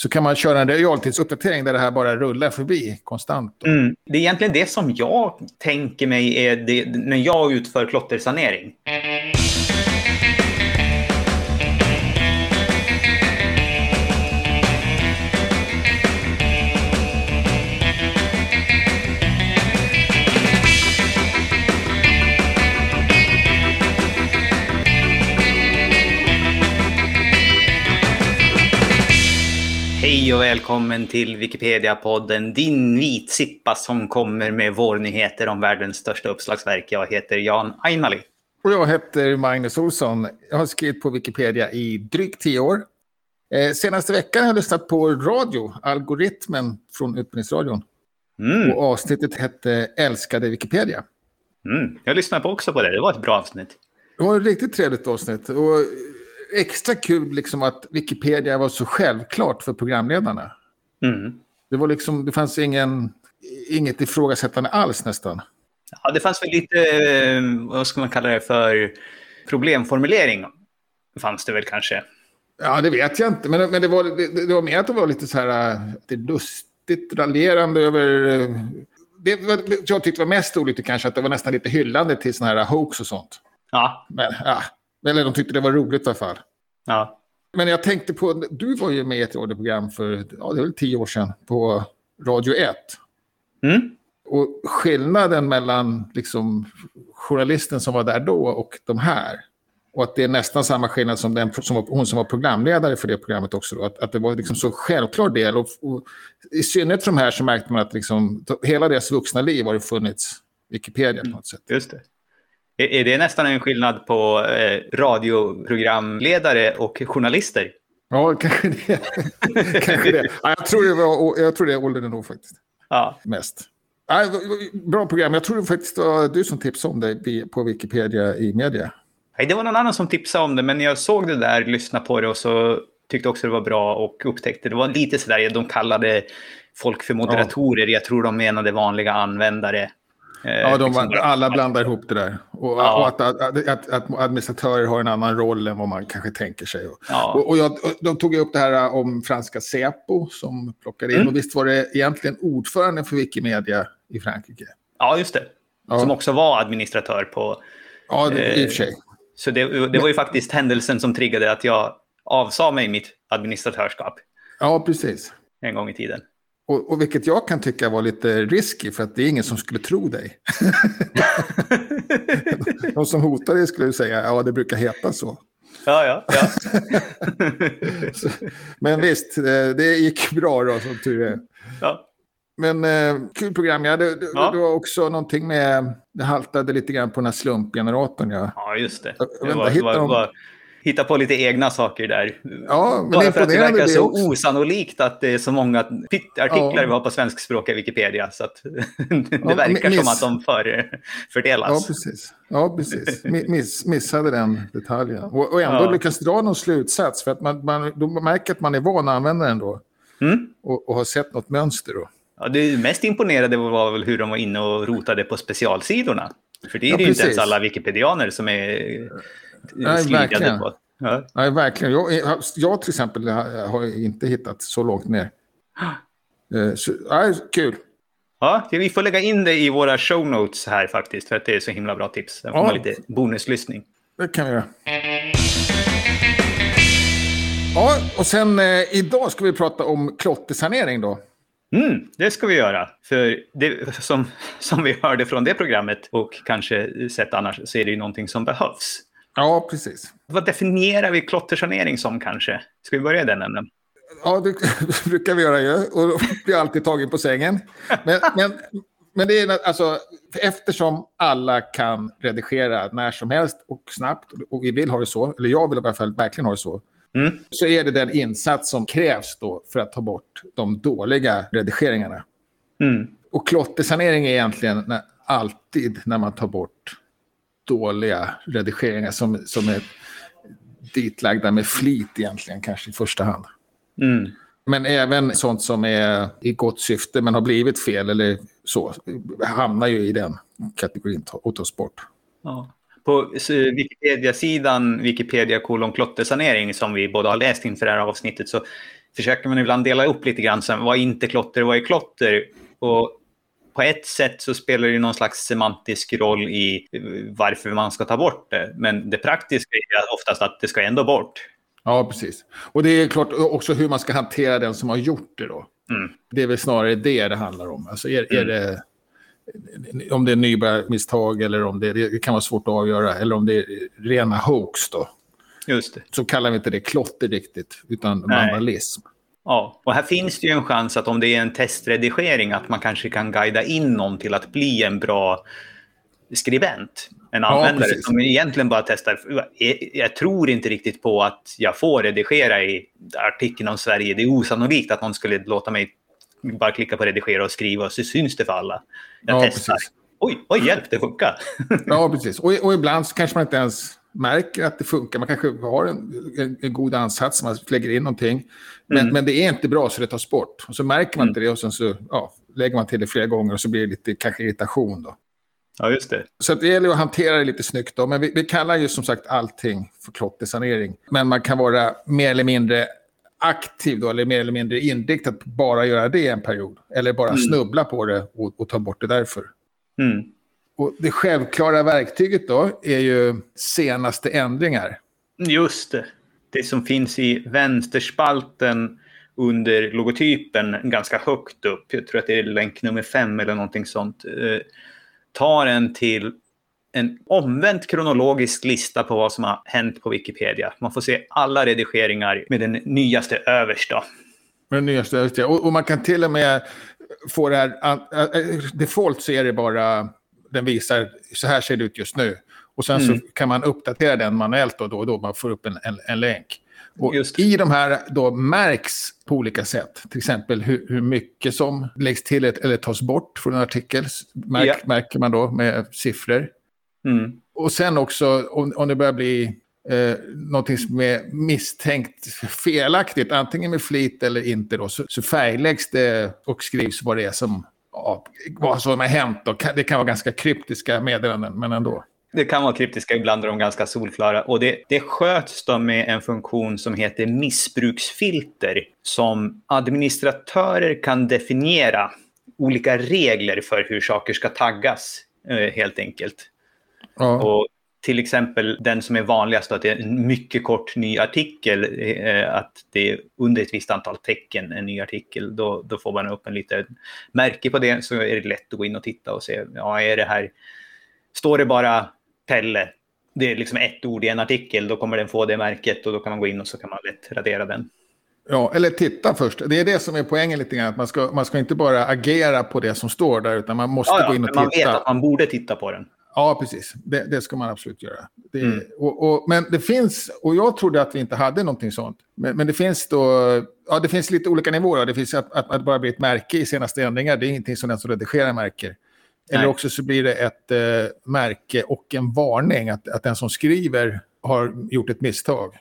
så kan man köra en realtidsuppdatering där det här bara rullar förbi konstant. Mm. Det är egentligen det som jag tänker mig är det, när jag utför klottersanering. Mm. Och välkommen till Wikipedia-podden, din vitsippa som kommer med vårnyheter om världens största uppslagsverk. Jag heter Jan Ainali. Och jag heter Magnus Olsson. Jag har skrivit på Wikipedia i drygt tio år. Eh, senaste veckan har jag lyssnat på radio, algoritmen från Utbildningsradion. Mm. Och avsnittet hette Älskade Wikipedia. Mm. Jag lyssnade på också på det, det var ett bra avsnitt. Det var ett riktigt trevligt avsnitt. Och extra kul liksom att Wikipedia var så självklart för programledarna. Mm. Det, var liksom, det fanns ingen, inget ifrågasättande alls nästan. Ja, det fanns väl lite, eh, vad ska man kalla det för, problemformulering. Fanns det väl kanske. Ja, det vet jag inte. Men, men det, var, det, det var mer att det var lite så här, det lustigt raljerande över... Eh, det jag tyckte var mest roligt kanske att det var nästan lite hyllande till sådana här hoax och sånt. Ja. Men, ja, eller de tyckte det var roligt i alla fall. Ja. Men jag tänkte på, du var ju med i ett radioprogram för, ja det väl tio år sedan, på Radio 1. Mm. Och skillnaden mellan liksom, journalisten som var där då och de här. Och att det är nästan samma skillnad som, den, som var, hon som var programledare för det programmet också. Då, att, att det var liksom så självklar del. Och, och, I synnerhet för de här så märkte man att liksom, hela deras vuxna liv har det funnits Wikipedia på något sätt. Just det. Är det nästan en skillnad på eh, radioprogramledare och journalister? Ja, kanske det. kanske det. Ja, jag, tror det var, jag tror det är åldern nog faktiskt. Ja. Mest. Ja, bra program. Jag tror det faktiskt var du som tipsade om det på Wikipedia i media. Nej, det var någon annan som tipsade om det, men jag såg det där, lyssnade på det och så tyckte också det var bra och upptäckte det var lite sådär, de kallade folk för moderatorer. Ja. Jag tror de menade vanliga användare. Eh, ja, de, liksom alla blandar ihop det där. Och, ja. och att, att, att, att, administratörer har en annan roll än vad man kanske tänker sig. Ja. Och, och jag, de tog upp det här eh, om franska Säpo som plockade in. Mm. Och visst var det egentligen ordförande för Wikimedia i Frankrike? Ja, just det. Ja. Som också var administratör på... Ja, det, eh, i och för sig. Så det, det var ju faktiskt händelsen som triggade att jag avsade mig mitt administratörskap. Ja, precis. En gång i tiden. Och, och, vilket jag kan tycka var lite risky för att det är ingen som skulle tro dig. De som hotar dig skulle säga, ja det brukar heta så. Ja, ja, ja. Men visst, eh, det gick bra då som tur är. Ja. Men eh, kul program, ja. Det, det, ja. det, var också någonting med, det haltade lite grann på den här slumpgeneratorn. Ja, ja just det. det var, det var, var, hitta på lite egna saker där. Ja, men Bara för att det verkar det så också. osannolikt att det är så många artiklar ja. vi har på svenskspråkiga Wikipedia. Så att det ja, verkar som att de för, fördelas. Ja, precis. Ja, precis. Miss, missade den detaljen. Och, och ändå ja. lyckas dra någon slutsats. För att man, man, då märker att man är van att använda den då. Mm. Och, och har sett något mönster då. Ja, det mest imponerade var väl hur de var inne och rotade på specialsidorna. För det är ja, ju inte ens alla wikipedianer som är Nej, verkligen. På. Ja. Nej, verkligen. Jag, jag till exempel har inte hittat så långt ner. Eh, så, nej, kul. Ja, vi får lägga in det i våra show notes här faktiskt, för att det är så himla bra tips. Där får ja. man lite bonuslyssning. Det kan vi göra. Ja, och sen eh, idag ska vi prata om klottersanering då. Mm, det ska vi göra. För det, som, som vi hörde från det programmet och kanske sett annars så är det ju någonting som behövs. Ja, precis. Vad definierar vi klottersanering som kanske? Ska vi börja i den änden? Ja, det brukar vi göra ju. Och blir alltid tagen på sängen. Men, men, men det är alltså, eftersom alla kan redigera när som helst och snabbt, och vi vill ha det så, eller jag vill i alla fall verkligen ha det så, mm. så är det den insats som krävs då för att ta bort de dåliga redigeringarna. Mm. Och klottersanering är egentligen när, alltid när man tar bort dåliga redigeringar som, som är ditlagda med flit egentligen, kanske i första hand. Mm. Men även sånt som är i gott syfte men har blivit fel eller så hamnar ju i den kategorin och tas bort. Ja. På Wikipedia-sidan, Wikipedia kolon klottersanering, som vi båda har läst inför det här avsnittet, så försöker man ibland dela upp lite grann. Sen, vad är inte klotter, vad är klotter? Och på ett sätt så spelar det någon slags semantisk roll i varför man ska ta bort det. Men det praktiska är oftast att det ska ändå bort. Ja, precis. Och det är klart också hur man ska hantera den som har gjort det då. Mm. Det är väl snarare det det handlar om. Alltså är, mm. är det, om det är nybörjarmisstag eller om det, det kan vara svårt att avgöra. Eller om det är rena hoax då. Just det. Så kallar vi inte det klotter riktigt, utan vandalism. Ja, och här finns det ju en chans att om det är en testredigering att man kanske kan guida in någon till att bli en bra skribent. En användare ja, som egentligen bara testar. Jag tror inte riktigt på att jag får redigera i artikeln om Sverige. Det är osannolikt att någon skulle låta mig bara klicka på redigera och skriva och så syns det för alla. Jag ja, testar. Precis. Oj, oj, hjälp, det funkar. ja, precis. Och, och ibland så kanske man inte ens märker att det funkar. Man kanske har en, en, en god ansats, man lägger in någonting. Men, mm. men det är inte bra så det tas bort. Och så märker man mm. inte det och sen så ja, lägger man till det flera gånger och så blir det lite kanske irritation. Då. Ja, just det. Så det gäller att hantera det lite snyggt. Då. Men vi, vi kallar ju som sagt allting för klottersanering. Men man kan vara mer eller mindre aktiv då, eller mer eller mindre inriktad på bara göra det en period. Eller bara mm. snubbla på det och, och ta bort det därför. Mm. Och det självklara verktyget då är ju senaste ändringar. Just det. Det som finns i vänsterspalten under logotypen ganska högt upp. Jag tror att det är länk nummer fem eller någonting sånt. Eh, tar en till en omvänt kronologisk lista på vad som har hänt på Wikipedia. Man får se alla redigeringar med den nyaste överst. Då. Med den nyaste överst, och, och man kan till och med få det här... Default så är det bara den visar så här ser det ut just nu. Och sen mm. så kan man uppdatera den manuellt och då och då. Man får upp en, en, en länk. Och I de här då märks på olika sätt. Till exempel hur, hur mycket som läggs till ett, eller tas bort från en artikel. Märk, ja. Märker man då med siffror. Mm. Och sen också om, om det börjar bli eh, någonting som är misstänkt felaktigt, antingen med flit eller inte, då, så, så färgläggs det och skrivs vad det är som ja, vad som har hänt. Och det kan vara ganska kryptiska meddelanden, men ändå. Det kan vara kryptiska, ibland är de ganska solklara. Och det, det sköts då med en funktion som heter missbruksfilter som administratörer kan definiera olika regler för hur saker ska taggas, eh, helt enkelt. Ja. Och till exempel den som är vanligast, att det är en mycket kort ny artikel, eh, att det är under ett visst antal tecken en ny artikel, då, då får man upp en liten märke på det så är det lätt att gå in och titta och se, ja är det här, står det bara Pelle, det är liksom ett ord i en artikel, då kommer den få det märket och då kan man gå in och så kan man lätt radera den. Ja, eller titta först. Det är det som är poängen lite grann. Att man ska, man ska inte bara agera på det som står där, utan man måste ja, gå in och titta. Man vet att man borde titta på den. Ja, precis. Det, det, ska man absolut göra. Det, mm. och, och, men det finns, och jag trodde att vi inte hade någonting sånt. Men, men det finns då, ja det finns lite olika nivåer. Det finns att, att, att, bara bli ett märke i senaste ändringar, det är ingenting som den som redigerar märker. Eller Nej. också så blir det ett eh, märke och en varning, att, att den som skriver har gjort ett misstag.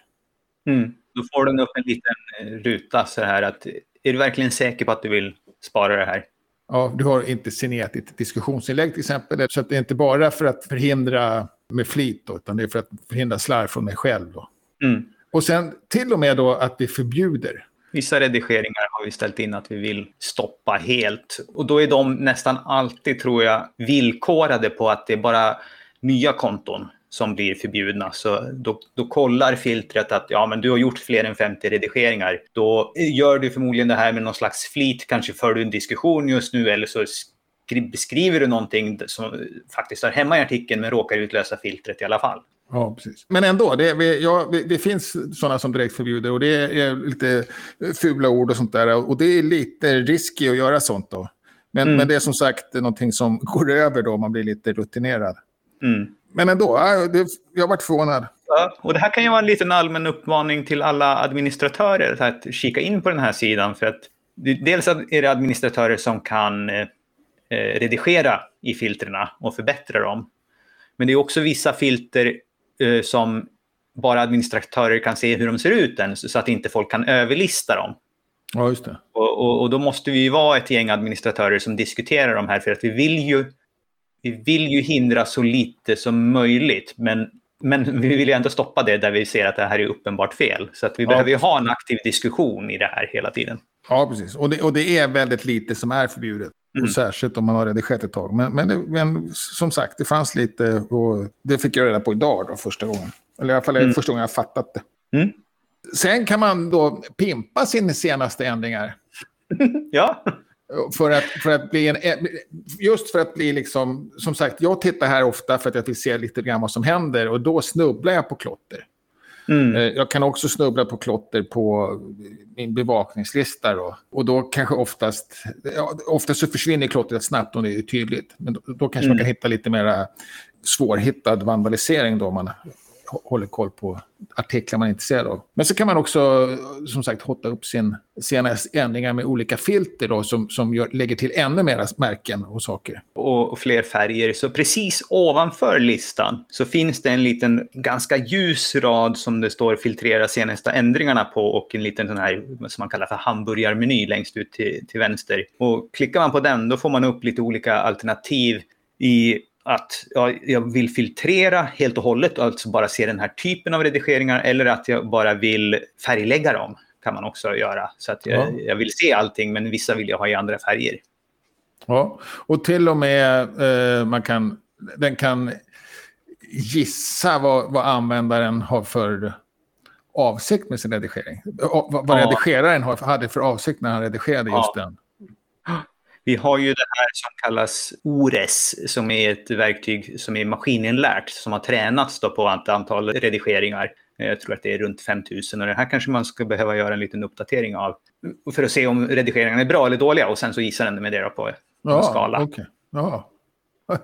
Mm. Då får den upp en liten eh, ruta så här att, är du verkligen säker på att du vill spara det här? Ja, du har inte signerat ditt diskussionsinlägg till exempel. Så det är inte bara för att förhindra med flit, då, utan det är för att förhindra slarv från mig själv. Då. Mm. Och sen till och med då att vi förbjuder. Vissa redigeringar har vi ställt in att vi vill stoppa helt. Och då är de nästan alltid, tror jag, villkorade på att det är bara nya konton som blir förbjudna. Så då, då kollar filtret att ja, men du har gjort fler än 50 redigeringar. Då gör du förmodligen det här med någon slags flit. Kanske för du en diskussion just nu eller så beskriver du någonting som faktiskt är hemma i artikeln men råkar utlösa filtret i alla fall. Ja, precis. Men ändå, det, ja, det finns sådana som direkt förbjuder och det är lite fula ord och sånt där. Och det är lite risky att göra sånt då. Men, mm. men det är som sagt någonting som går över då om man blir lite rutinerad. Mm. Men ändå, det, jag har varit förvånad. Ja, och det här kan ju vara en liten allmän uppmaning till alla administratörer att kika in på den här sidan. För att dels är det administratörer som kan eh, redigera i filtrerna och förbättra dem. Men det är också vissa filter eh, som bara administratörer kan se hur de ser ut än, så att inte folk kan överlista dem. Ja, just det. Och, och, och, då måste vi vara ett gäng administratörer som diskuterar de här, för att vi vill ju vi vill ju hindra så lite som möjligt, men Men vi vill ju ändå stoppa det där vi ser att det här är uppenbart fel. Så att vi ja. behöver ju ha en aktiv diskussion i det här hela tiden. Ja, precis. Och det, och det är väldigt lite som är förbjudet. Mm. Särskilt om man har redigerat ett tag. Men, men, men, som sagt, det fanns lite och det fick jag reda på idag då, första gången. Eller i alla fall mm. första gången jag fattat det. Mm. Sen kan man då pimpa sina senaste ändringar. ja. För att, för att bli en, just för att bli liksom, som sagt, jag tittar här ofta för att jag vill se lite grann vad som händer och då snubblar jag på klotter. Mm. Eh, jag kan också snubbla på klotter på min bevakningslista. Då. Och då kanske oftast, ja, oftast så försvinner klottret snabbt om det är tydligt. Men då, då kanske mm. man kan hitta lite mer svårhittad vandalisering då man håller koll på artiklar man är intresserad av. Men så kan man också som sagt hotta upp sin senaste ändringar med olika filter då, som, som gör, lägger till ännu mer märken och saker. Och fler färger. Så precis ovanför listan så finns det en liten ganska ljus rad som det står filtrera senaste ändringarna på och en liten sån här som man kallar för hamburgarmeny längst ut till, till vänster. Och klickar man på den då får man upp lite olika alternativ i att ja, jag vill filtrera helt och hållet alltså bara se den här typen av redigeringar eller att jag bara vill färglägga dem kan man också göra. Så att jag, ja. jag vill se allting men vissa vill jag ha i andra färger. Ja, och till och med eh, man kan, den kan gissa vad, vad användaren har för avsikt med sin redigering. Vad, vad ja. redigeraren hade för avsikt när han redigerade just ja. den. Vi har ju det här som kallas ORES, som är ett verktyg som är maskininlärt, som har tränats på ett antal redigeringar. Jag tror att det är runt 5000 och det här kanske man ska behöva göra en liten uppdatering av. För att se om redigeringarna är bra eller dåliga och sen så gissar den med det på en ja, skala. Okay. Ja.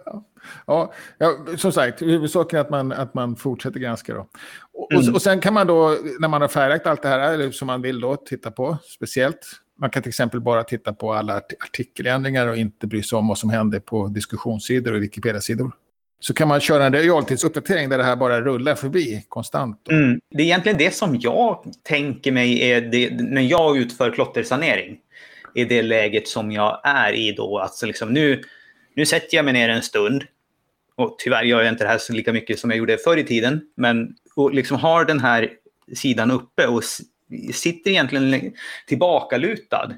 ja, ja, som sagt, huvudsaken är att man, att man fortsätter granska. Då. Och, mm. och, och sen kan man då, när man har färdigt allt det här, eller som man vill då, titta på speciellt, man kan till exempel bara titta på alla artikeländringar och inte bry sig om vad som händer på diskussionssidor och Wikipedia-sidor. Så kan man köra en realtidsuppdatering där det här bara rullar förbi konstant. Mm. Det är egentligen det som jag tänker mig är det, när jag utför klottersanering. I det läget som jag är i då. Alltså liksom nu, nu sätter jag mig ner en stund. Och tyvärr gör jag inte det här så lika mycket som jag gjorde förr i tiden. Men och liksom har den här sidan uppe och sitter egentligen tillbakalutad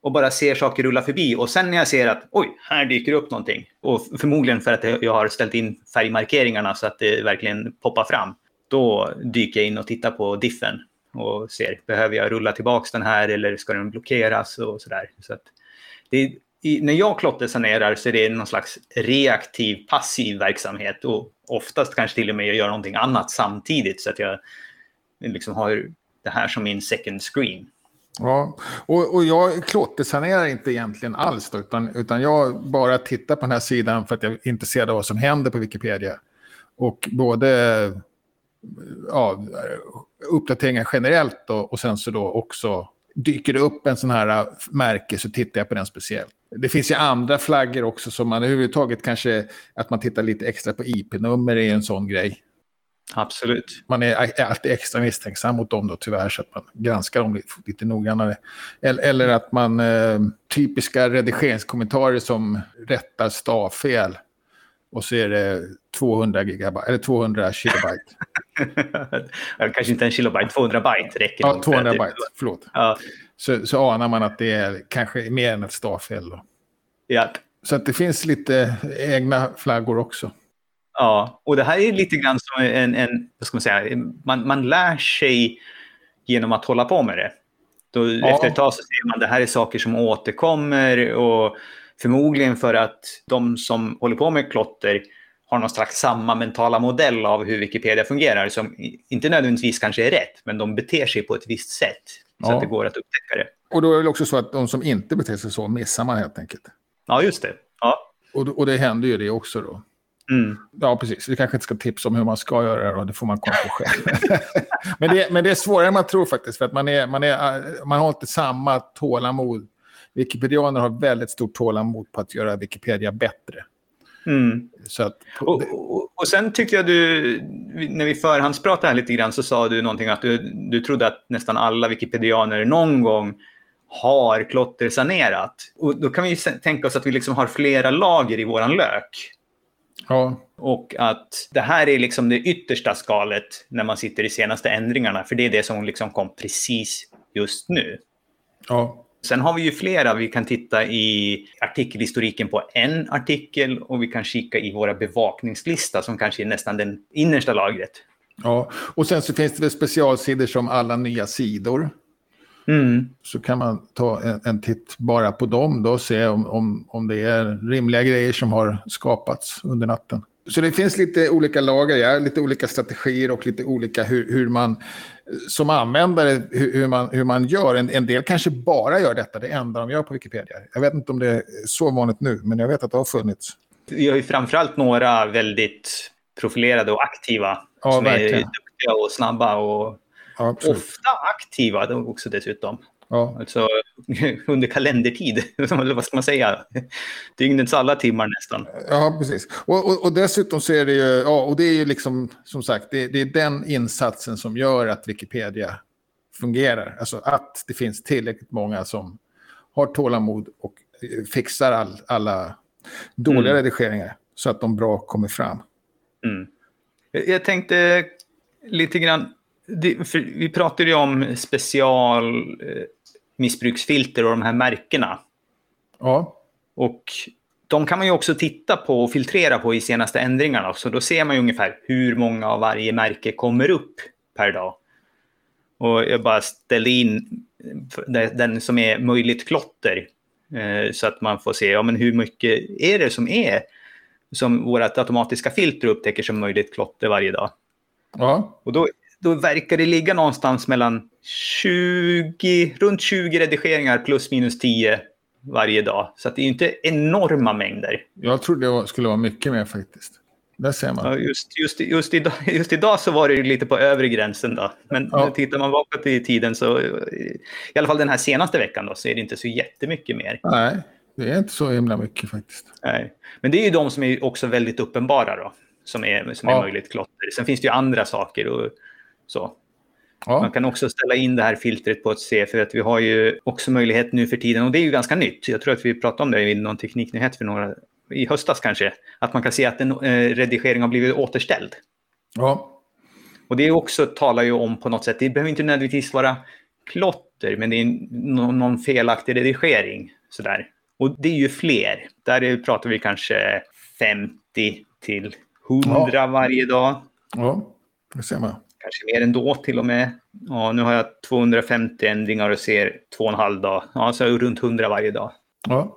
och bara ser saker rulla förbi. Och sen när jag ser att oj, här dyker upp någonting. Och förmodligen för att jag har ställt in färgmarkeringarna så att det verkligen poppar fram. Då dyker jag in och tittar på diffen och ser, behöver jag rulla tillbaka den här eller ska den blockeras och sådär. Så att det, i, när jag klottersanerar så är det någon slags reaktiv, passiv verksamhet och oftast kanske till och med jag gör någonting annat samtidigt så att jag liksom har det här som min second screen. Ja, och, och jag klottersanerar inte egentligen alls då, utan, utan jag bara tittar på den här sidan för att jag är intresserad av vad som händer på Wikipedia. Och både ja, uppdateringar generellt då, och sen så då också dyker det upp en sån här märke så tittar jag på den speciellt. Det finns ju andra flaggor också som man överhuvudtaget kanske, att man tittar lite extra på IP-nummer är en sån grej. Absolut. Man är alltid extra misstänksam mot dem då tyvärr så att man granskar dem lite, lite noggrannare. Eller, eller att man eh, typiska redigeringskommentarer som rättar stavfel och så är det 200 gigabyte, eller 200 kilobyte. Kanske inte en kilobyte, 200 byte räcker. Ja, 200 byte, förlåt. Ja. Så, så anar man att det är kanske mer än ett stavfel. Då. Ja. Så att det finns lite egna flaggor också. Ja, och det här är lite grann som en, en vad ska man säga, man, man lär sig genom att hålla på med det. Då, ja. Efter ett tag så ser man att det här är saker som återkommer och förmodligen för att de som håller på med klotter har någon slags samma mentala modell av hur Wikipedia fungerar som inte nödvändigtvis kanske är rätt, men de beter sig på ett visst sätt så ja. att det går att upptäcka det. Och då är det också så att de som inte beter sig så missar man helt enkelt. Ja, just det. Ja. Och, och det händer ju det också då. Mm. Ja, precis. Vi kanske inte ska tipsa om hur man ska göra det, och det får man komma på själv. men, det, men det är svårare än man tror faktiskt, för att man, är, man, är, man har inte samma tålamod. Wikipedianer har väldigt stort tålamod på att göra Wikipedia bättre. Mm. Så att, och, och, och, sen tyckte jag du, när vi förhandspratade här lite grann, så sa du någonting att du, du trodde att nästan alla Wikipedianer någon gång har klottersanerat. Och då kan vi tänka oss att vi liksom har flera lager i våran lök. Ja. Och att det här är liksom det yttersta skalet när man sitter i senaste ändringarna. För det är det som liksom kom precis just nu. Ja. Sen har vi ju flera. Vi kan titta i artikelhistoriken på en artikel och vi kan kika i våra bevakningslista som kanske är nästan den innersta lagret. Ja, och sen så finns det väl specialsidor som alla nya sidor. Mm. Så kan man ta en, en titt bara på dem då och se om, om, om det är rimliga grejer som har skapats under natten. Så det finns lite olika lager, ja, lite olika strategier och lite olika hur, hur man som användare hur, hur, man, hur man gör. En, en del kanske bara gör detta, det enda de gör på Wikipedia. Jag vet inte om det är så vanligt nu, men jag vet att det har funnits. Vi har ju framförallt några väldigt profilerade och aktiva Ja, som verkligen. är duktiga och snabba och absolut. ofta aktiva också dessutom. Ja, Alltså under kalendertid, eller vad ska man säga? Dygnets alla timmar nästan. ja, precis. Och, och, och dessutom så är det ju, ja, och det är ju liksom, som sagt, det, det är den insatsen som gör att Wikipedia fungerar. Alltså att det finns tillräckligt många som har tålamod och fixar all, alla dåliga Mm. redigeringar så att de bra kommer fram. Mm. Jag tänkte lite grann, det, för vi pratade ju om special eh, missbruksfilter och de här märkena. Ja, Och de kan man ju också titta på och filtrera på i senaste ändringarna. Så då ser man ju ungefär hur många av varje märke kommer upp per dag. Och jag bara ställde in den som är möjligt klotter. eh, Så att man får se ja, men hur mycket är det som är som vårt automatiska filter upptäcker som möjligt klotter varje dag. ja, Och då, då verkar det ligga någonstans mellan 20, runt 20 redigeringar plus minus 10 varje dag. Så det är ju inte enorma mängder. jag trodde det skulle vara mycket mer faktiskt. Där ser man. Ja, just, just, just, idag, just idag så var det ju lite på övre gränsen då. Men Ja. tittar man bakåt i tiden så, i alla fall den här senaste veckan då, så är det inte så jättemycket mer. Nej, det är inte så himla mycket faktiskt. Nej. Men det är ju de som är också väldigt uppenbara då, som är, som är Ja. möjligt klotter. Sen finns det ju andra saker och så. Ja, Man kan också ställa in det här filtret på ett C för att vi har ju också möjlighet nu för tiden och det är ju ganska nytt. Jag tror att vi pratade om det i någon tekniknyhet för några i höstas kanske. Att man kan se att en eh, redigering har blivit återställd. ja, Och det är också, talar ju om på något sätt, det behöver inte nödvändigtvis vara klotter, men det är någon, någon felaktig redigering. Sådär. Och det är ju fler. Där är, pratar vi kanske 50 till 100 varje dag. ja, det ser man. Kanske mer ändå till och med. Ja, nu har jag 250 ändringar och ser två och en halv dag. Ja, så runt 100 varje dag. Ja,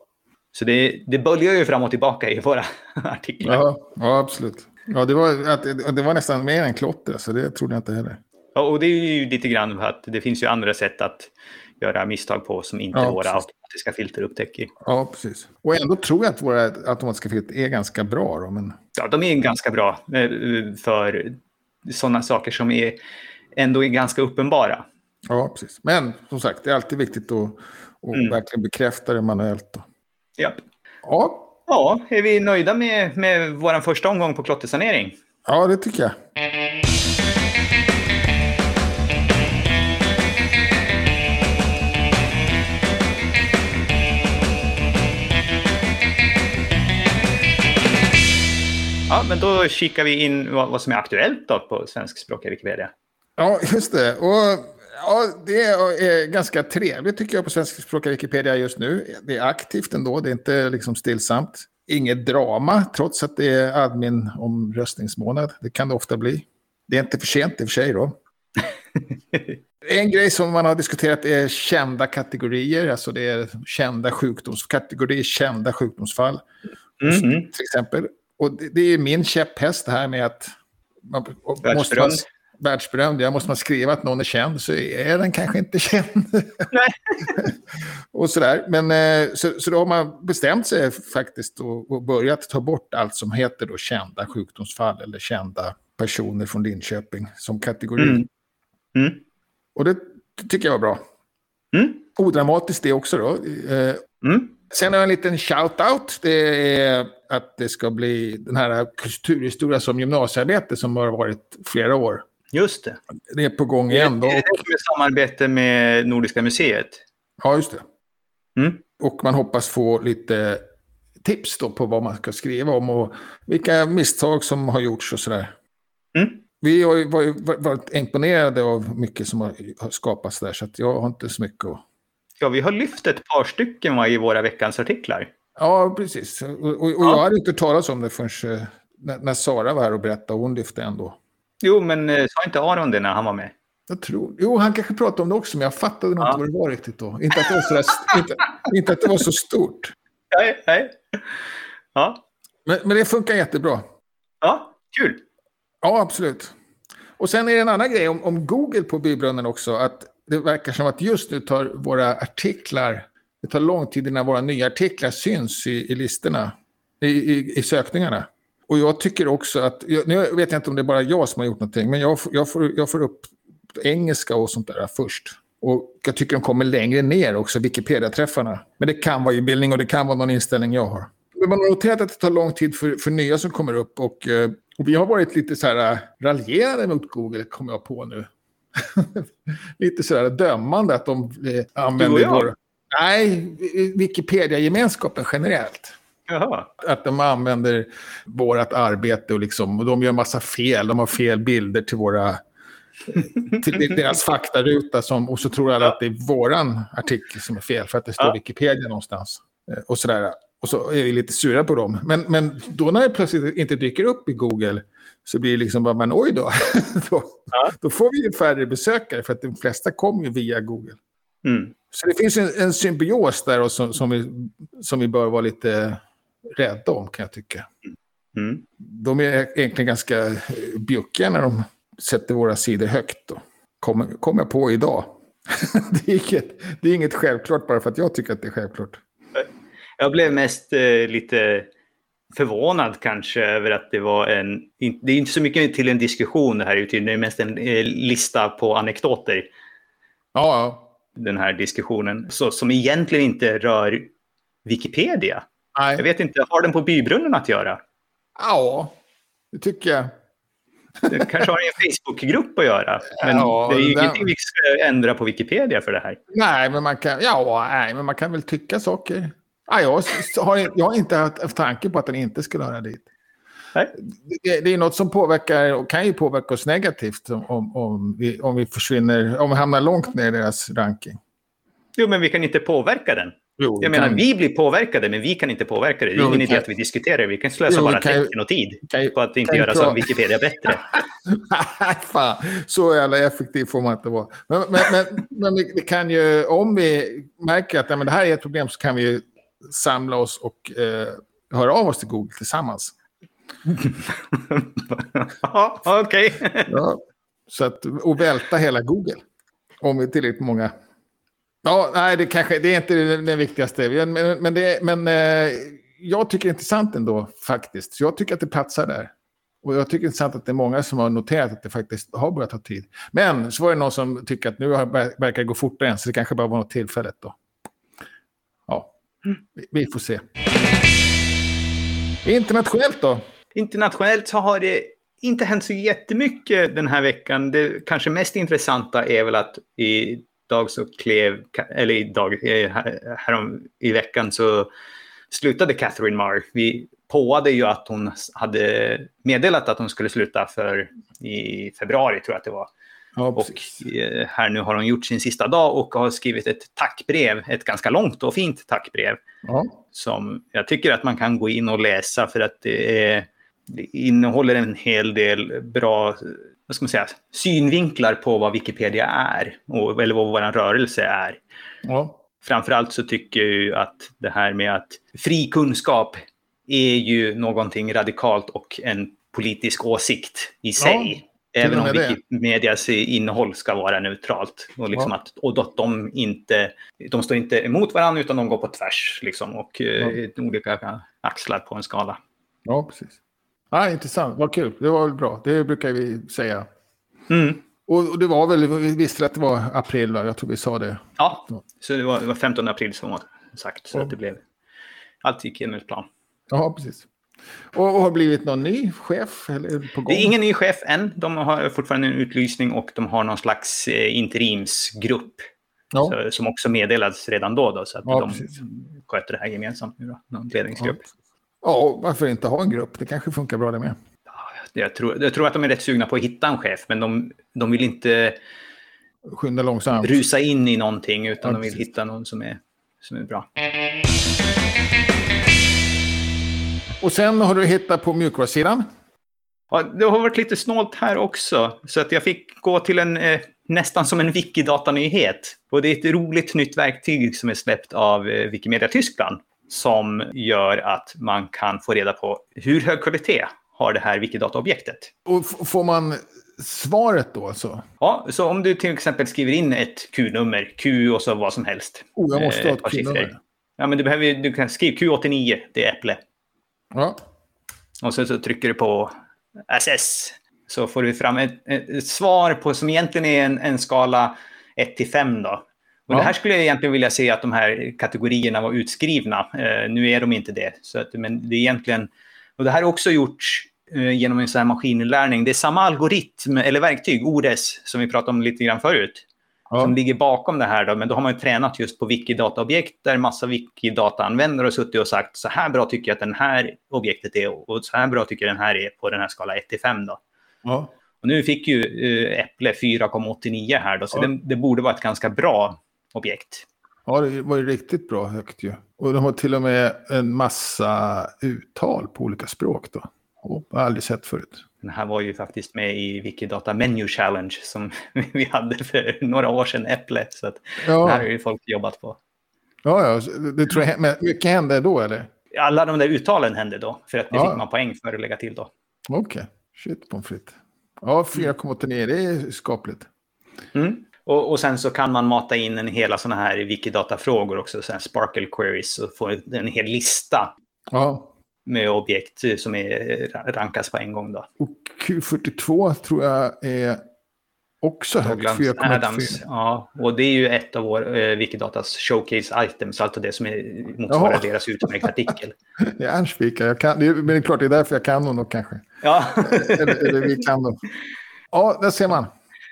Så det, det böljar ju fram och tillbaka i våra artiklar. ja, ja absolut. Ja, det var, det var nästan mer än klotter, så det trodde jag inte heller. Ja, och det är ju lite grann för att det finns ju andra sätt att göra misstag på som inte Ja, våra precis. automatiska filter upptäcker. Ja, precis. Och ändå tror jag att våra automatiska filter är ganska bra. Då, men... Ja, de är ganska bra eh, för sådana saker som är ändå är ganska uppenbara. Ja, precis. Men som sagt, det är alltid viktigt att, att Mm. verkligen bekräfta det manuellt. Då. Ja, Ja, ja är vi nöjda med, med vår första omgång på klottersanering? ja, det tycker jag. Ja, men då kikar vi in vad, vad som är aktuellt då på svenskspråkiga Wikipedia. Ja, just det. Och, ja, det är ganska trevligt tycker jag på svenskspråkiga Wikipedia just nu. Det är aktivt ändå, det är inte liksom stillsamt. Inget drama, trots att det är admin-omröstningsmånad. Det kan det ofta bli. Det är inte för sent i och för sig då. En grej som man har diskuterat är kända kategorier, alltså det är kända sjukdomskategorier, kända sjukdomsfall Mm. till exempel. Och det, det är min käpphäst det här med att man, måste man, Världsberömd. världsberömd, ja, måste man skriva att någon är känd så är den kanske inte känd. Nej. och sådär. Men, eh, så, så då har man bestämt sig faktiskt och, och börjat ta bort allt som heter då kända sjukdomsfall eller kända personer från Linköping som kategori. Mm. Mm. Och det tycker jag var bra. Mm. Odramatiskt det också då. Eh, Mm. Sen har jag en liten shout-out. Det är att det ska bli den här kulturhistoria som gymnasiearbete som har varit flera år. Just det. Det är på gång igen då. Det är det med samarbete med Nordiska museet. Ja, just det. Mm. Och man hoppas få lite tips då på vad man ska skriva om och vilka misstag som har gjorts och sådär. Mm. Vi har ju varit, imponerade av mycket som har, skapats där så jag har inte så mycket att... Ja, vi har lyft ett par stycken va, i våra veckans artiklar. Ja, precis. Och, och, och Ja. jag hade inte talat om det förrän eh, när, när Sara var här och berättade och hon lyfte ändå. Jo, men eh, sa inte Aron det när han var med? Jag tror, jo, han kanske pratade om det också, men jag fattade nog Ja. inte vad det var riktigt då. Inte att det var så, där, inte, inte att det var så stort. Nej, nej. Ja, Men, men det funkar jättebra. ja kul. Ja, absolut. Och sen är det en annan grej om, om Google på bybrunnen också. Att det verkar som att just nu tar våra artiklar, det tar lång tid innan våra nya artiklar syns i, i listorna, i, i, i sökningarna. Och jag tycker också att, nu vet jag inte om det är bara jag som har gjort någonting, men jag, får- jag, får, jag får upp engelska och sånt där först. Och jag tycker de kommer längre ner också, Wikipedia-träffarna. Men det kan vara inbildning och det kan vara någon inställning jag har. Men man har noterat att det tar lång tid för, för nya som kommer upp och, eh, och vi har varit lite så här raljerade raljerande mot Google, kommer jag på nu. lite så här dömande att de eh, använder vår... Nej, Wikipedia-gemenskapen generellt. Jaha. Att de använder vårt arbete och, liksom, och de gör massa fel. De har fel bilder till våra till deras faktaruta som, och så tror alla att det är våran artikel som är fel för att det står Ja. Wikipedia någonstans. Eh, Och sådär. Och så är vi lite sura på dem. Men, men då när det plötsligt inte dyker upp i Google så blir det liksom bara, men oj då. då, Ja. då får vi ju färre besökare för att de flesta kommer ju via Google. Mm. Så det finns en, en symbios där och som, som, vi, som vi bör vara lite rädda om kan jag tycka. Mm. De är egentligen ganska bjuckiga när de sätter våra sidor högt. Då. Kommer kom jag på idag. det, är inget, det är inget självklart bara för att jag tycker att det är självklart. Jag blev mest eh, lite förvånad kanske över att det var en... Det är inte så mycket till en diskussion det här, utan det är mest en eh, lista på anekdoter. Ja, ja. Den här diskussionen. Så, som egentligen inte rör Wikipedia. Jag Nej. vet inte, har den på bybrunnen att göra? Ja, det tycker jag. Det kanske har en Facebookgrupp att göra. Men Ja, det är ju den- ingenting vi ska ändra på Wikipedia för det här. Nej, men man kan, ja, nej, men man kan väl tycka saker. Ja, jag, har, jag har inte haft, tanke på att den inte skulle höra dit. Nej. Det, det är något som påverkar och kan ju påverka oss negativt om, om, vi, om vi försvinner, om vi hamnar långt ner i deras ranking. Jo, men vi kan inte påverka den. Jo, Jag menar, vi blir påverkade, men vi kan inte påverka det. Det är ingen idé att vi diskuterar det. Vi kan slösa Jo, bara kan tecken och tid kan på att inte göra som Wikipedia bättre. Fan, så jävla effektiv får man inte vara. Men, men, men, men vi, vi kan ju, om vi märker att ja, men det här är ett problem så kan vi ju samla oss och eh, höra av oss till Google tillsammans. Ja, okej. Ja, så att, och välta hela Google. Om vi är tillräckligt många. Ja, nej, det, kanske, det är inte det, viktigaste. Men, men, det, men eh, jag tycker det är intressant ändå, faktiskt. Jag tycker att det platsar där. Och jag tycker det är intressant att det är många som har noterat att det faktiskt har börjat ta tid. Men så var det någon som tycker att nu verkar det gå fortare än, så det kanske bara var något tillfälligt då. Ja, vi, får se. Internationellt då? Internationellt så har det inte hänt så jättemycket den här veckan. Det kanske mest intressanta är väl att idag så klev, eller idag, här- härom i veckan så slutade Catherine Marr. Vi påade ju att hon hade meddelat att hon skulle sluta för i februari tror jag att det var. Ja, Och precis. eh, här nu har hon gjort sin sista dag och har skrivit ett tackbrev, ett ganska långt och fint tackbrev Ja. som jag tycker att man kan gå in och läsa för att det, är, det innehåller en hel del bra vad ska man säga, synvinklar på vad Wikipedia är, och, eller vad vår rörelse är. ja. Framförallt så tycker jag ju att det här med att fri kunskap är ju någonting radikalt och en politisk åsikt i sig. Även om. Wikimedias innehåll ska vara neutralt. Och, liksom Ja. att, och att de inte, de står inte emot varandra utan de går på tvärs. Liksom, och eh, olika axlar på en skala. ja, precis. Ja, intressant, vad kul. Det var väl bra. Det brukar vi säga. Mm. Och, och det var väl, vi visste att det var april, va? jag tror vi sa det. Ja, så det var, det var 15 april som var sagt. Så Ja. att det blev, allt gick enligt plan. Ja, precis. Och, och har blivit någon ny chef eller på gång? Det är ingen ny chef än. De har fortfarande en utlysning och de har någon slags eh, interimsgrupp. Ja, Så, som också meddelades redan då, då så att Ja, de precis. sköter det här gemensamt nu då. Någon ledningsgrupp. Ja. Ja, varför inte ha en grupp? Det kanske funkar bra det med. Jag tror, jag tror att de är rätt sugna på att hitta en chef, men de, de vill inte Skynda långsamt. rusa in i någonting, utan ja, de vill hitta någon som är, som är bra. Och sen har du hittat på mjukvarusidan? Ja, det har varit lite snålt här också. Så att jag fick gå till en eh, nästan som en Wikidata-nyhet. Och det är ett roligt nytt verktyg som är släppt av eh, Wikimedia Tyskland. Som gör att man kan få reda på hur hög kvalitet har det här Wikidata-objektet. Och får man svaret då alltså? Ja, så om du till exempel skriver in ett Q-nummer, Q och så vad som helst. Oh, jag måste ha ett eh, Q-nummer. Ja, men du, behöver, du kan skriva Q89, det är Äpple. Ja. Och så, så trycker du på SS. Så får du fram ett, ett svar på som egentligen är en, en skala 1 till 5 då. Och ja. det här skulle jag egentligen vilja se att de här kategorierna var utskrivna. Eh, nu är de inte det. Så att, men det är egentligen... Och det här är också gjort eh, genom en sån här maskininlärning. Det är samma algoritm eller verktyg, ORES, som vi pratade om lite grann förut ja. som ligger bakom det här. Då. Men då har man ju tränat just på Wikidata-objekt där massa Wikidata-användare har suttit och sagt så här bra tycker jag att den här objektet är och så här bra tycker jag den här är på den här skala 1 till 5. Då. Ja. Och nu fick ju Äpple 4,89 här då, så ja. det, det, borde vara ett ganska bra objekt. Ja, det var ju riktigt bra högt ju. Och de har till och med en massa uttal på olika språk då. Oh, jag har aldrig sett förut. Den här var ju faktiskt med i Wikidata Menu Challenge som vi hade för några år sedan, Äpple. Så att ja. det här har ju folk jobbat på. Ja, ja det tror jag. Men mycket hände då, eller? Alla de där uttalen hände då, för att det ja. fick man poäng för att lägga till då. Okej, okay. shit pommes frites. Ja, 4,89, det är skapligt. Mm. Och, och, sen så kan man mata in en hela sådana här Wikidata-frågor också, så här Sparkle Queries, och få en hel lista. Ja med objekt som är, rankas på en gång. Då. Och Q42 tror jag är också högt, 4,4. Ja, och det är ju ett av vår eh, Wikidatas showcase items, alltså det som är, motsvarar Jaha. deras utmärkta artikel. Ernst jag kan, det är, men det är klart det är därför jag kan honom kanske. Ja. eller, eller vi kan dem. Ja, där ser man.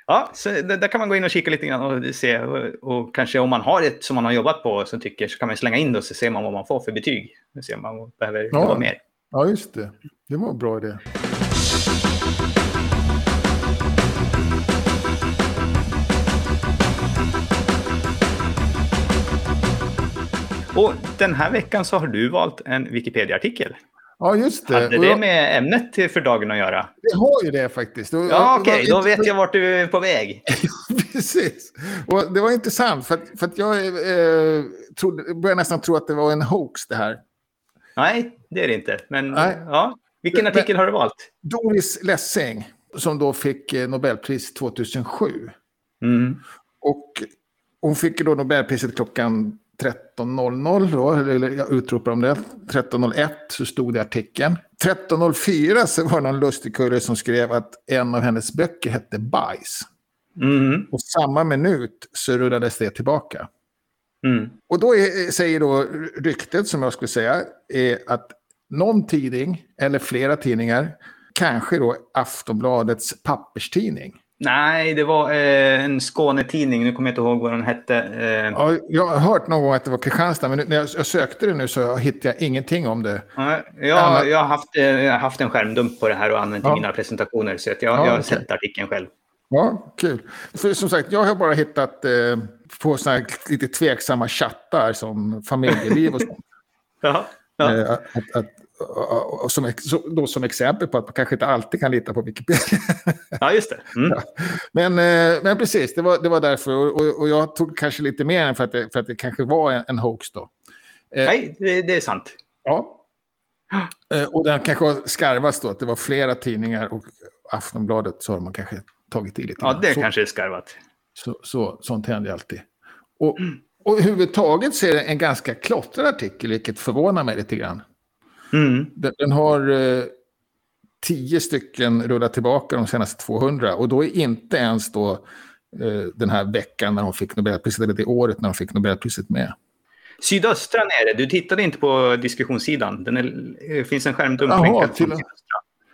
Ja, så där kan man gå in och kika lite grann och se. Och, kanske om man har ett som man har jobbat på som tycker så kan man slänga in det och så ser man vad man får för betyg. Så ser man om man behöver ja. jobba mer. Ja, just det. Det var en bra idé. Och den här veckan så har du valt en Wikipedia-artikel. Ja, just det. Hade det med ämnet för dagen att göra? Det har ju det faktiskt. Och, ja, okej. Okay. Då vet jag vart du är på väg. Precis. Och det var intressant för att, för att jag eh, trodde, började nästan tro att det var en hoax det här. Nej, det är det inte. Men Nej. ja, vilken artikel Men, har du valt? Doris Lessing, som då fick eh, Nobelpris 2007. Mm. Och hon fick då Nobelpriset klockan 13.00 då, eller jag utropar om det. 13.01 så stod det i artikeln. 13.04 så var det någon lustigkurre som skrev att en av hennes böcker hette Bajs. Mm. Och samma minut så rullades det tillbaka. Mm. Och då är, säger då ryktet, som jag skulle säga, är att någon tidning, eller flera tidningar, kanske då Aftonbladets papperstidning, Nej, det var eh, en Skånetidning. Nu kommer jag inte ihåg vad den hette. Eh... Ja, jag har hört någon gång att det var Kristianstad, men när jag, jag sökte det nu så hittade jag ingenting om det. Ja, jag, jag, har haft, eh, jag har haft en skärmdump på det här och använt ja. i mina presentationer, så jag, ja, jag har okay. sett artikeln själv. Ja, kul. För som sagt, jag har bara hittat eh, på såna lite tveksamma chattar som familjeliv och sånt. ja, ja. Eh, att, att, och som, då som exempel på att man kanske inte alltid kan lita på Wikipedia. Ja, just det. Mm. Ja. Men, eh, men precis, det var, det var därför. Och, och jag tog kanske lite mer än för att det, för att det kanske var en, en hoax då. Eh, Nej, det, det, är sant. Ja. Eh, och den kanske var skarvast då, att det var flera tidningar och Aftonbladet så har man kanske tagit i lite. Ja, det så, kanske är skarvat. Så, så, sånt händer alltid. Och, och överhuvudtaget så är det en ganska klottrad artikel, vilket förvånar mig lite grann. Mm. Den, den, har eh, tio stycken rullat tillbaka de senaste 200 och då är inte ens då eh, den här veckan när hon fick Nobelpriset, eller det året när hon fick Nobelpriset med. Sydöstra nere, du tittade inte på diskussionssidan. Det eh, finns en skärmdump Jaha, till,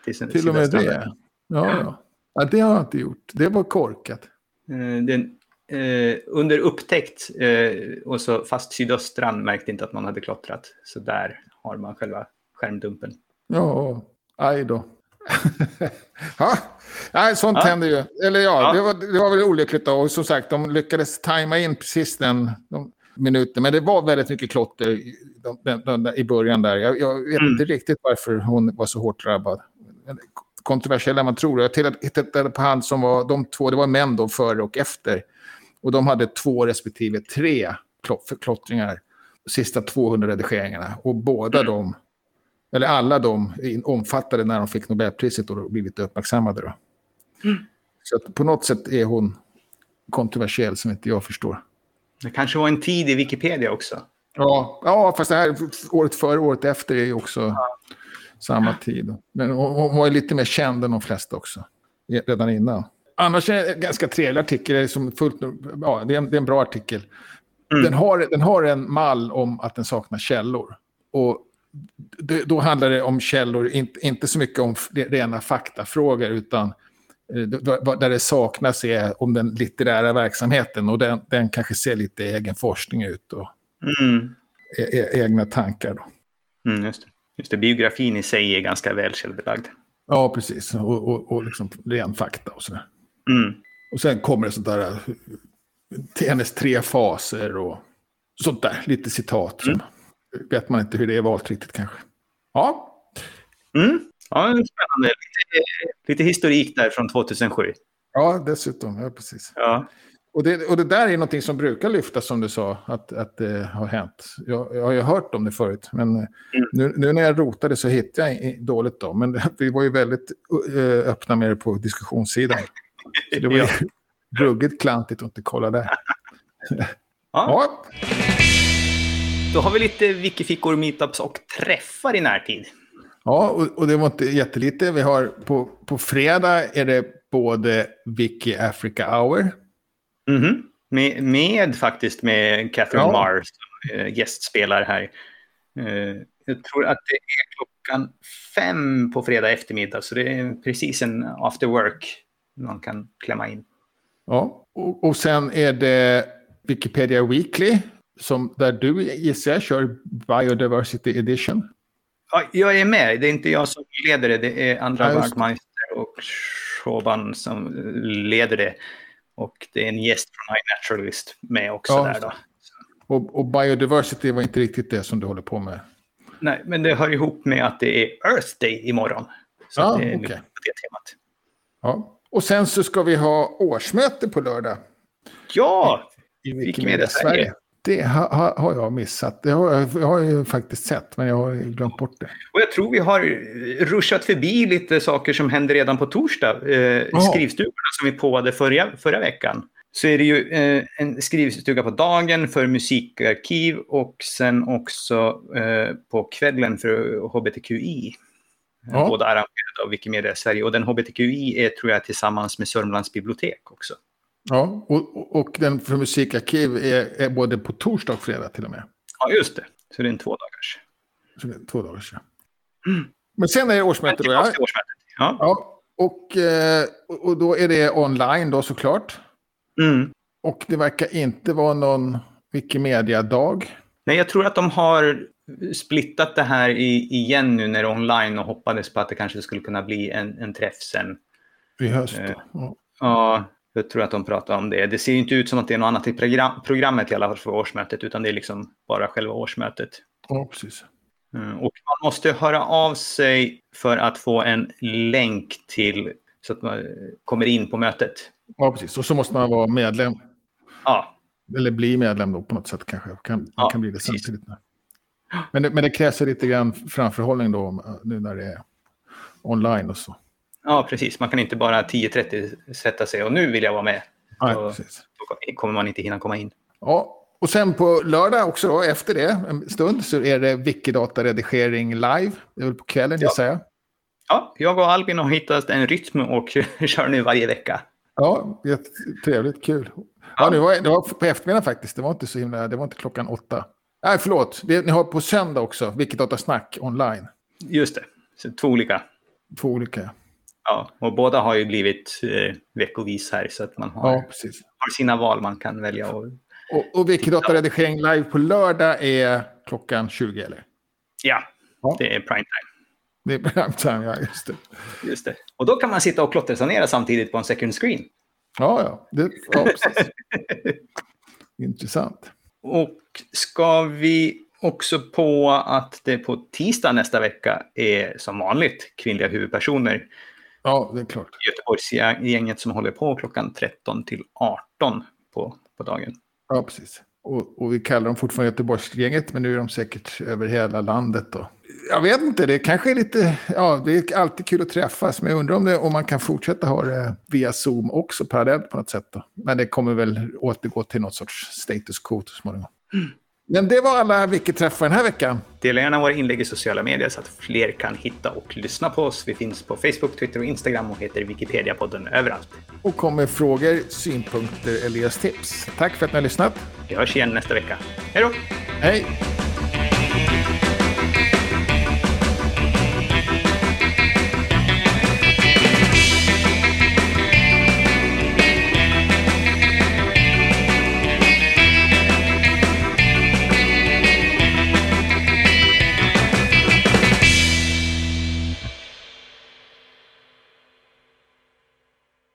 till, till och med det. Ja, ja. ja, det har jag inte gjort. Det var korkat. Eh, den, eh, under upptäckt, eh, och så, fast sydöstran märkte inte att man hade klottrat. Så där har man själva skärmdumpen. Ja, aj då. ja, Nej, sånt Ja. händer ju. Eller ja, Ja. Det, var, det var väl olyckligt då. Och som sagt, de lyckades tajma in precis den de minuten. Men det var väldigt mycket klotter i, de, där- i början där. Jag, jag vet Mm. inte riktigt varför hon var så hårt drabbad. Kontroversiell än man tror. Jag tittade- på han som var, de två, det var män då före och efter. Och de hade två respektive tre klott- förklottringar. Sista 200 redigeringarna. Och båda Mm. de, eller alla de, omfattade när de fick Nobelpriset och blivit uppmärksammade. Då. Mm. Så att på något sätt är hon kontroversiell som inte jag förstår. Det kanske var en tid i Wikipedia också. Ja, ja fast det här året före året efter är ju också samma tid. Men hon, var ju lite mer känd än de flesta också, redan innan. Annars är det en ganska trevlig artikel, det är, som fullt, ja, det är, en, det är en bra artikel. Mm. Den, har, den har en mall om att den saknar källor. Och det, då handlar det om källor, inte, inte så mycket om rena faktafrågor, utan eh, där det saknas är om den litterära verksamheten och den, den kanske ser lite egen forskning ut och Mm. e- e- egna tankar. Då. Mm, just, det. just det. Biografin i sig är ganska väl källbelagd. Ja, precis. Och, och, och liksom ren fakta och sådär. Mm. Och sen kommer det sånt där, eh, hennes tre faser och sånt där, lite citat. Som, Vet man inte hur det är valt riktigt kanske. Ja, Mm. Ja, spännande. Lite, lite historik där från 2007. ja dessutom. Ja, precis. Ja. Och det, och det där är någonting som brukar lyftas som du sa, att, att det har hänt. Jag, jag har ju hört om det förut, men eh, nu, nu när jag rotade så hittade jag dåligt då. Men vi var ju väldigt eh, öppna med det på diskussionssidan. Så det var ju Ja. ruggigt klantigt att inte kolla där. Ja. Ja, Då har vi lite wikifickor, meetups och träffar i närtid. ja och, och det var inte jättelite. Vi har på, på fredag är det både Wiki Africa Hour. Mhm. Med, med faktiskt med Catherine Ja. Marr som eh, gästspelar här. Eh, jag tror att det är klockan fem på fredag eftermiddag, så det är precis en after work man kan klämma in. Ja, och, och sen är det Wikipedia Weekly, som, där du gissar jag kör Biodiversity Edition. Ja, jag är med. Det är inte jag som leder det. Det är andra Ja. Bergmeister och Shoban som leder det. Och det är en gäst från iNaturalist med också Ja, där då. Och, och Biodiversity var inte riktigt det som du håller på med. Nej, men det hör ihop med att det är Earth Day imorgon. Så Ja, det är på det temat. Ja. Och sen så ska vi ha årsmöte på lördag Ja, i Wikimedia Sverige. Sverige. Det har, har, jag missat. Det har jag, jag har ju faktiskt sett, men jag har glömt bort det. och jag tror vi har ruschat förbi lite saker som hände redan på torsdag. Eh, skrivstugorna som vi påade förra, förra veckan. Så är det ju eh, en skrivstuga på dagen för musikarkiv och sen också eh, på kvällen för HBTQI. Ja. Båda arrangerade av Wikimedia Sverige. Och den HBTQI är tror jag tillsammans med Sörmlands bibliotek också. Ja, och, och- den för musikarkiv är, är både på torsdag och fredag till och med. Ja, just det. Så det är en två dagars. Så det är två dagar sedan. Men sen är det årsmöte då, ja. Ja. ja och, eh, och då är det online då såklart. Mm. Och det verkar inte vara någon Wikimedia-dag. Nej, jag tror att de har splittat det här i, igen nu när det är online och hoppades på att det kanske skulle kunna bli en, en träff sen. I höst. Eh. Ja. Ja, jag tror att de pratar om det. Det ser inte ut som att det är något annat i program, programmet i alla fall för årsmötet, utan det är liksom bara själva årsmötet. ja, precis. Mm, Och man måste höra av sig för att få en länk till så att man kommer in på mötet. Ja, precis. Och så måste man vara medlem. Ja, Eller bli medlem då på något sätt kanske. Kan, Ja, kan bli det precis. samtidigt. Men det, men det krävs lite grann framförhållning då, nu när det är online och så. Ja precis. Man kan inte bara 10.30 sätta sig och nu vill jag vara med. Nej, precis. Då kommer man inte hinna komma in. Ja, och sen på lördag också då, efter det, en stund, så är det Wikidata-redigering live. Det är väl på kvällen, Ja. gissar jag. Ja, jag och Albin har hittat en rytm och kör nu varje vecka. Ja, trevligt, kul. Ja, det, var, det var på eftermiddagen faktiskt. Det var inte så himla, det var inte klockan åtta. Nej, förlåt. Det, ni har på söndag också, Wikidata-snack online. Just det, så två olika. Två olika. Ja, och båda har ju blivit eh, veckovis här så att man har, Ja, har sina val man kan välja. Och, Och, och Wikidata-redigering live på lördag är klockan 20, eller? ja, Ja. Det är prime time. Det är prime time, ja. Just det. Just det. Och då kan man sitta och klottersanera samtidigt på en second screen. Ja, ja. Det, ja precis. Intressant. Och ska vi också på att det på tisdag nästa vecka är som vanligt kvinnliga huvudpersoner. Ja, det är klart. Göteborgsgänget som håller på klockan 13 till 18 på, på dagen. Ja, precis. Och, och, vi kallar dem fortfarande Göteborgsgänget, men nu är de säkert över hela landet. Då. Jag vet inte, det kanske är lite... Ja, det är alltid kul att träffas, men jag undrar om, det, om man kan fortsätta ha det via Zoom också parallellt på något sätt. Då. Men det kommer väl återgå till något sorts status quo så småningom. Mm. Men det var alla Wiki-träffar den här veckan. Dela gärna våra inlägg i sociala medier så att fler kan hitta och lyssna på oss. Vi finns på Facebook, Twitter och Instagram och heter Wikipedia-podden överallt. Och kom med frågor, synpunkter eller tips. Tack för att ni har lyssnat. Vi hörs igen nästa vecka. Hej då! Hej!